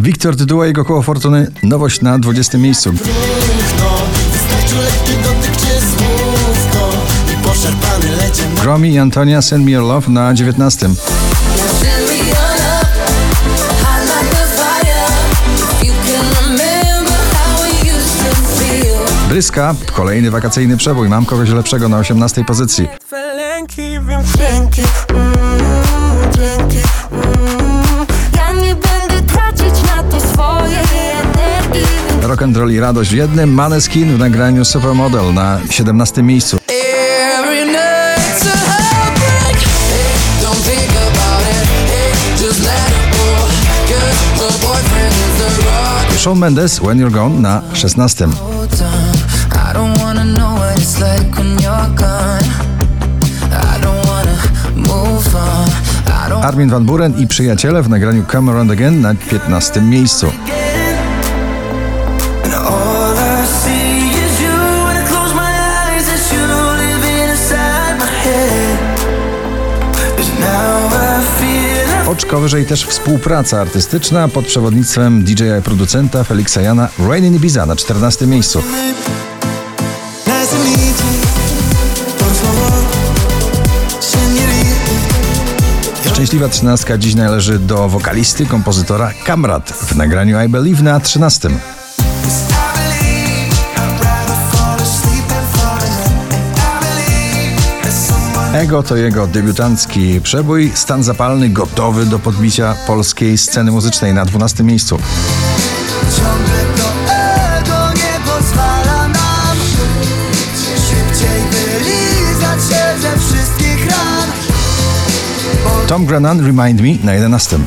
Wiktor tytuła jego koło fortuny, nowość na 20 miejscu. Gromi i Antonia Send Me Your Love na 19. Bryska, kolejny wakacyjny przebój, mam kogoś lepszego na 18 pozycji. Felęki, wiem dzięki mm, Dzięki Rock and roll i radość w jednym, Maneskin w nagraniu Supermodel na 17 miejscu. Shawn Mendes, When You're Gone na 16. I don't wanna know what it's like when you're gone I don't wanna move on I don't Armin van Buren i przyjaciele w nagraniu Come Around Again na 15 miejscu. Oczko wyżej też współpraca artystyczna pod przewodnictwem DJ-a i producenta Felixa Jana Rain in Ibiza na 14 miejscu. Szczęśliwa trzynastka dziś należy do wokalisty, kompozytora Kamrat w nagraniu I Believe na 13. Ego to jego debiutancki przebój, stan zapalny, gotowy do podbicia polskiej sceny muzycznej na 12 miejscu. Tom Grennan Remind Me na 11.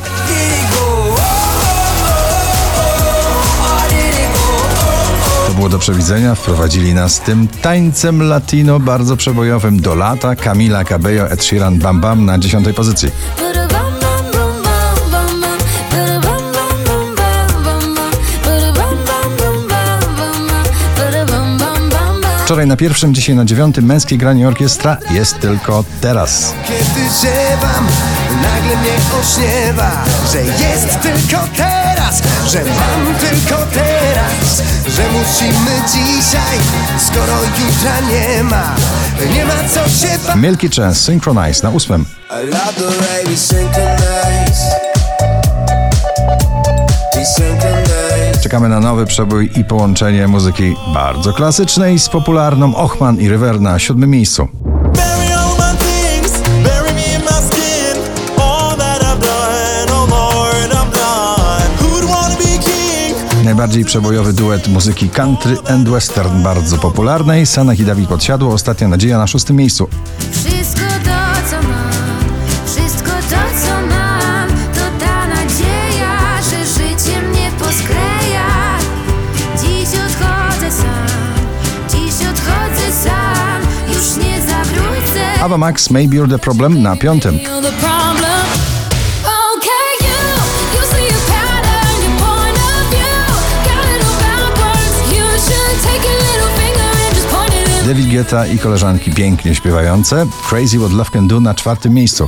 było do przewidzenia, wprowadzili nas tym tańcem latino bardzo przebojowym do lata Camila Cabello Ed Sheeran Bam Bam na 10 pozycji. Wczoraj na pierwszym, dzisiaj na dziewiątym męskie granie orkiestra jest tylko teraz. Kiedy ziewam, nagle mnie ośniewa Że jest tylko teraz, że mam tylko teraz Że musimy dzisiaj, skoro jutra nie ma Nie ma co się bać Milky Chance Synchronize na ósmym. I love the way we synchronize Czekamy na nowy przebój i połączenie muzyki bardzo klasycznej z popularną Ochman i River na siódmym miejscu. King? Najbardziej przebojowy duet muzyki country and western bardzo popularnej. Sanach i Dawid Podsiadło, Ostatnia Nadzieja na szóstym miejscu. Ava Max Maybe You're the Problem na piątym. David Guetta i koleżanki pięknie śpiewające. Crazy What Love Can Do na czwartym miejscu.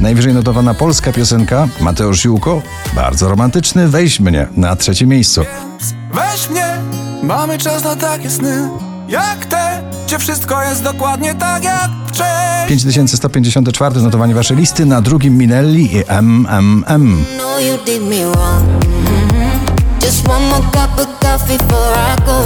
Najwyżej notowana polska piosenka Mateusz Ziółko, bardzo romantyczny, Weź mnie na trzecim miejscu. Weź mnie, mamy czas na takie sny Jak te, gdzie wszystko jest dokładnie tak jak wcześniej 5154 notowanie waszej listy, na drugim Minelli i MMM. know you did me wrong. Just one more cup of coffee before I go.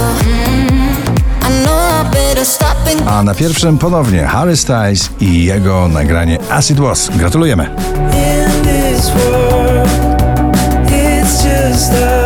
I know I better stop and A na pierwszym ponownie Harry Styles i jego nagranie As It Was. Gratulujemy. In this world, it's just us